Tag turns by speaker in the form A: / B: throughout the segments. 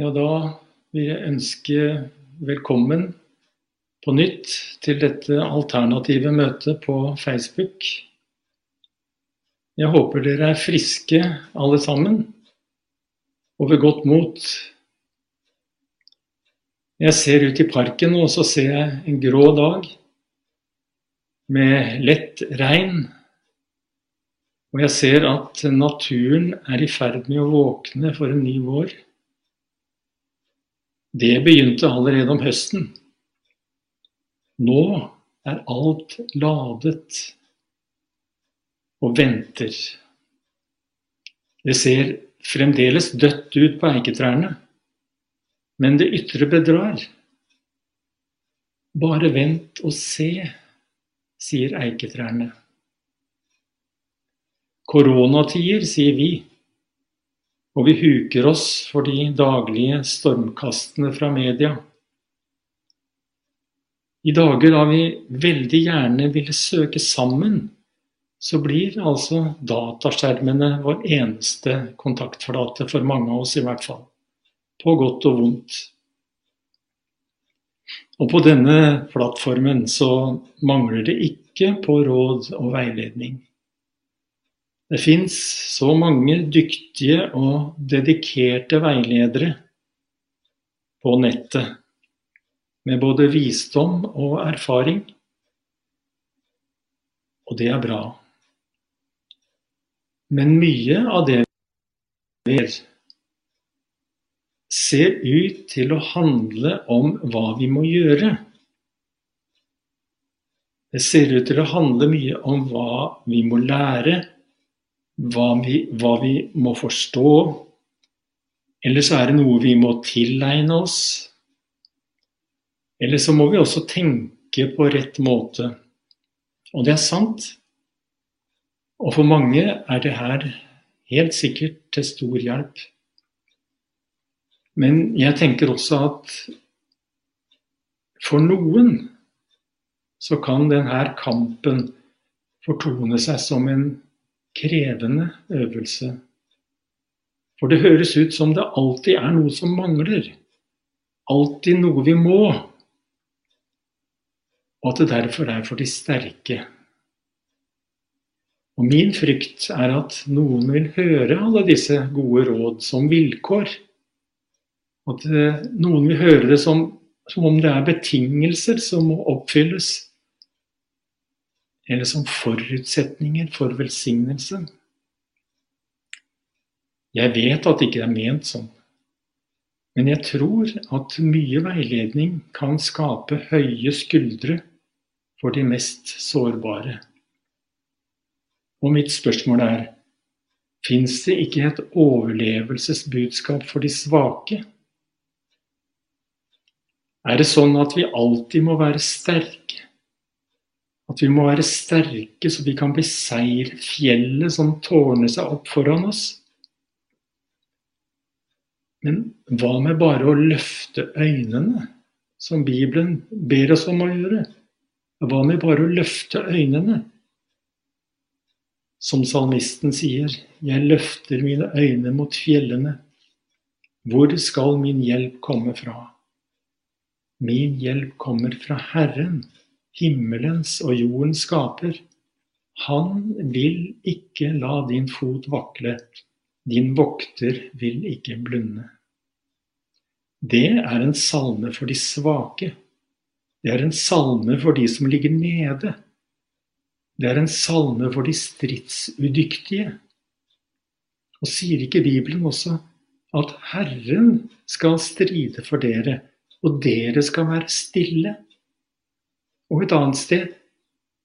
A: Ja, da vil jeg ønske velkommen på nytt til dette alternative møtet på Facebook. Jeg håper dere er friske alle sammen, og ved godt mot. Jeg ser ut i parken, og så ser jeg en grå dag med lett regn. Og jeg ser at naturen er i ferd med å våkne for en ny vår. Det begynte allerede om høsten. Nå er alt ladet og venter. Det ser fremdeles dødt ut på eiketrærne, men det ytre bedrar. Bare vent og se, sier eiketrærne. Koronatider, sier vi og vi huker oss for de daglige stormkastene fra media. I dager da vi veldig gjerne ville søke sammen, så blir altså dataskjermene vår eneste kontaktflate for mange av oss, i hvert fall. På godt og vondt. Og på denne plattformen så mangler det ikke på råd og veiledning. Det fins så mange dyktige og dedikerte veiledere på nettet, med både visdom og erfaring. Og det er bra. Men mye av det vi gjør, ser ut til å handle om hva vi må gjøre. Det ser ut til å handle mye om hva vi må lære, hva vi, hva vi må forstå, eller så er det noe vi må tilegne oss. Eller så må vi også tenke på rett måte. Og det er sant. Og for mange er det her helt sikkert til stor hjelp. Men jeg tenker også at for noen så kan denne kampen fortone seg som en krevende øvelse. For det høres ut som det alltid er noe som mangler. Alltid noe vi må. Og at det derfor er for de sterke. Og min frykt er at noen vil høre alle disse gode råd som vilkår. At eh, noen vil høre det som, som om det er betingelser som må oppfylles eller som forutsetninger for velsignelse. Jeg vet at det ikke er ment sånn, men jeg tror at mye veiledning kan skape høye skuldre for de mest sårbare. Og mitt spørsmål er fins det ikke et overlevelsesbudskap for de svake? Er det sånn at vi alltid må være sterke? At vi må være sterke så vi kan beseire fjellet som tårner seg opp foran oss. Men hva med bare å løfte øynene, som Bibelen ber oss om å gjøre? Hva med bare å løfte øynene? Som salmisten sier, jeg løfter mine øyne mot fjellene. Hvor skal min hjelp komme fra? Min hjelp kommer fra Herren himmelens og jordens skaper. Han vil ikke la din fot vakle, din vokter vil ikke blunde. Det er en salme for de svake. Det er en salme for de som ligger nede. Det er en salme for de stridsudyktige. Og sier ikke Bibelen også at Herren skal stride for dere, og dere skal være stille? Og et annet sted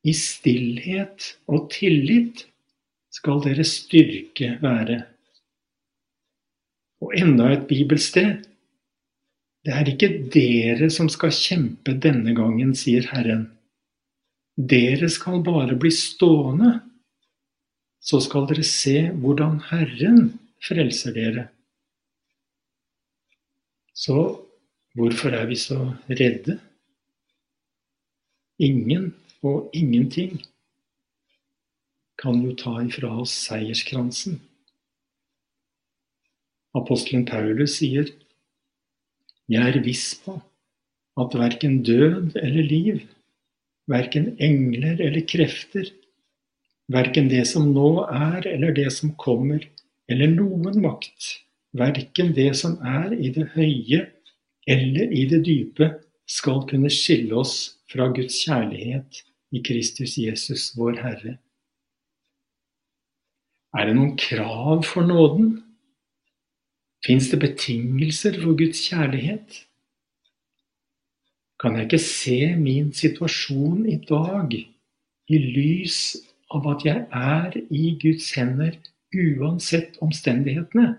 A: i stillhet og tillit skal deres styrke være. Og enda et bibelsted. Det er ikke dere som skal kjempe denne gangen, sier Herren. Dere skal bare bli stående. Så skal dere se hvordan Herren frelser dere. Så hvorfor er vi så redde? Ingen og ingenting kan jo ta ifra oss seierskransen. Apostelen Paulus sier Jeg er viss på at verken død eller liv, verken engler eller krefter, verken det som nå er eller det som kommer, eller noen makt, verken det som er i det høye eller i det dype, skal kunne skille oss fra Guds kjærlighet i Kristus Jesus, vår Herre. Er det noen krav for nåden? Fins det betingelser for Guds kjærlighet? Kan jeg ikke se min situasjon i dag i lys av at jeg er i Guds hender uansett omstendighetene?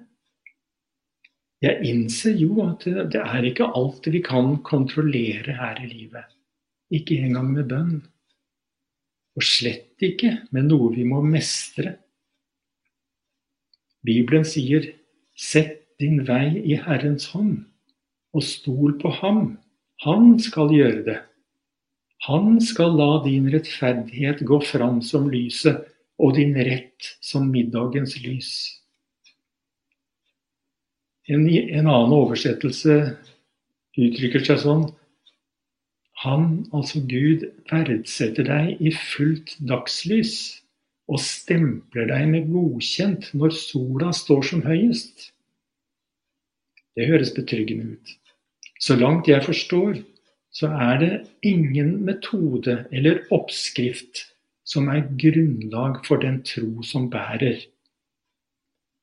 A: Jeg innser jo at det er ikke alt vi kan kontrollere her i livet. Ikke engang med bønn. Og slett ikke med noe vi må mestre. Bibelen sier 'Sett din vei i Herrens hånd, og stol på ham. Han skal gjøre det. Han skal la din rettferdighet gå fram som lyset, og din rett som middagens lys. En, en annen oversettelse uttrykker seg sånn Han, altså Gud, verdsetter deg i fullt dagslys og stempler deg med godkjent når sola står som høyest. Det høres betryggende ut. Så langt jeg forstår, så er det ingen metode eller oppskrift som er grunnlag for den tro som bærer.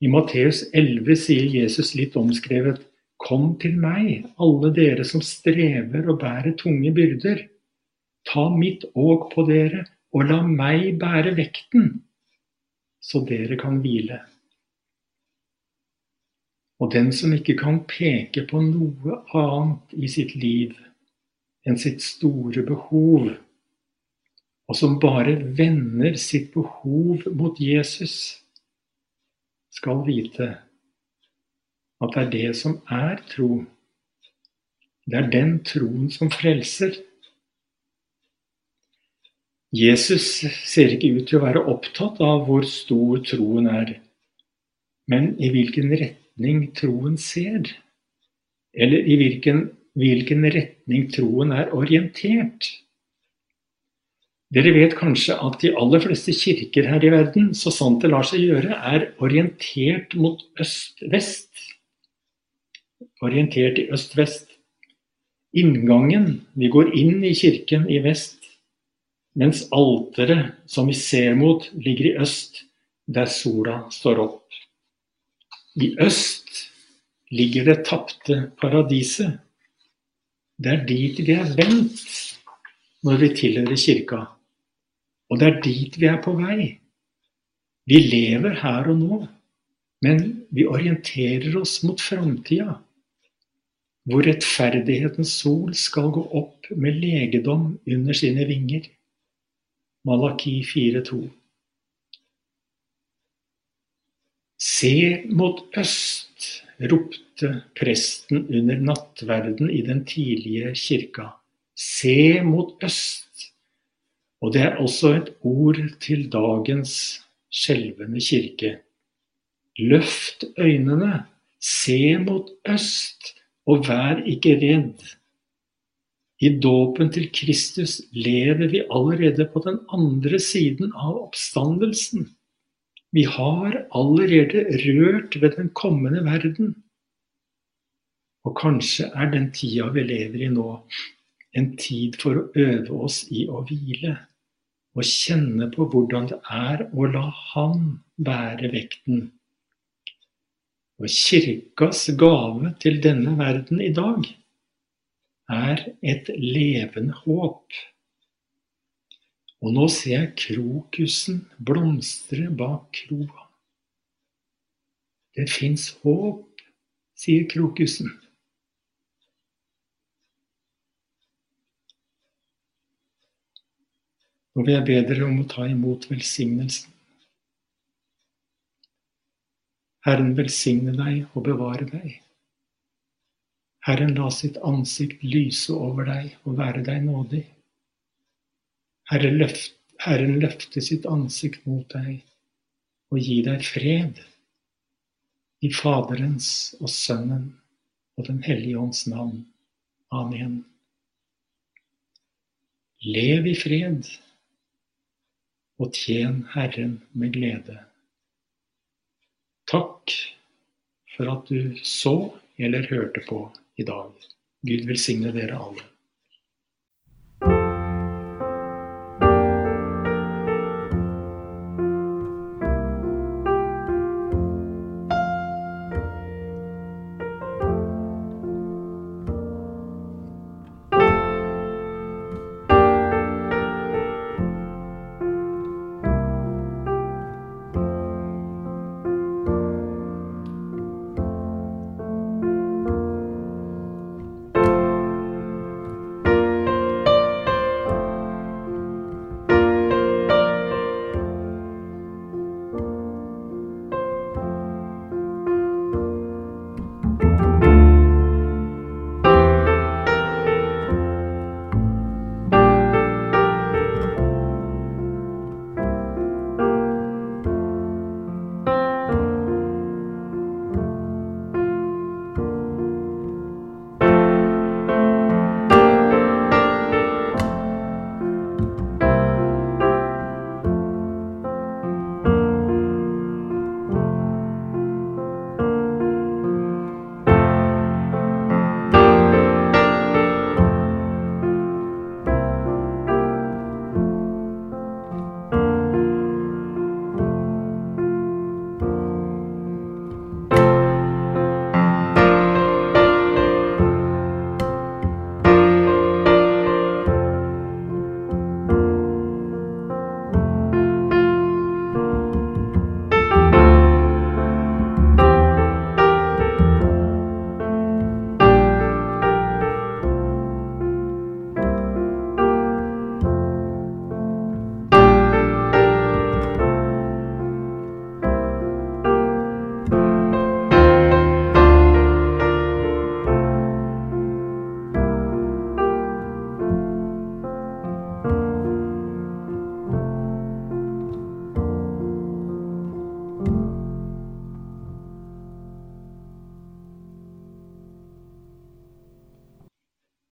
A: I Matteus 11 sier Jesus litt omskrevet Kom til meg, alle dere som strever og bærer tunge byrder. Ta mitt åk på dere, og la meg bære vekten, så dere kan hvile. Og den som ikke kan peke på noe annet i sitt liv enn sitt store behov, og som bare vender sitt behov mot Jesus, skal vite at det er det som er tro. Det er den troen som frelser. Jesus ser ikke ut til å være opptatt av hvor stor troen er, men i hvilken retning troen ser, eller i hvilken, hvilken retning troen er orientert. Dere vet kanskje at de aller fleste kirker her i verden, så sant det lar seg gjøre, er orientert mot øst-vest. Orientert i øst-vest. Inngangen Vi går inn i kirken i vest, mens alteret som vi ser mot, ligger i øst, der sola står opp. I øst ligger det tapte paradiset. Det er dit vi er vendt når vi tilhører kirka. Og det er dit vi er på vei. Vi lever her og nå, men vi orienterer oss mot framtida, hvor rettferdighetens sol skal gå opp med legedom under sine vinger. Malaki 4,2. Se mot øst, ropte presten under nattverden i den tidlige kirka. Se mot øst. Og det er også et ord til dagens skjelvende kirke. Løft øynene, se mot øst, og vær ikke redd. I dåpen til Kristus lever vi allerede på den andre siden av oppstandelsen. Vi har allerede rørt ved den kommende verden. Og kanskje er den tida vi lever i nå, en tid for å øve oss i å hvile og kjenne på hvordan det er å la Han bære vekten. Og kirkas gave til denne verden i dag er et levende håp. Og nå ser jeg krokusen blomstre bak kroa. Det fins håp, sier krokusen. Vil jeg bedre om å ta imot velsignelsen. Herren velsigne deg og bevare deg. Herren la sitt ansikt lyse over deg og være deg nådig. Herren, løft, Herren løfte sitt ansikt mot deg og gi deg fred i Faderens og Sønnen og Den hellige ånds navn. Amen. Lev i fred og tjen Herren med glede. Takk for at du så eller hørte på i dag. Gud velsigne dere alle.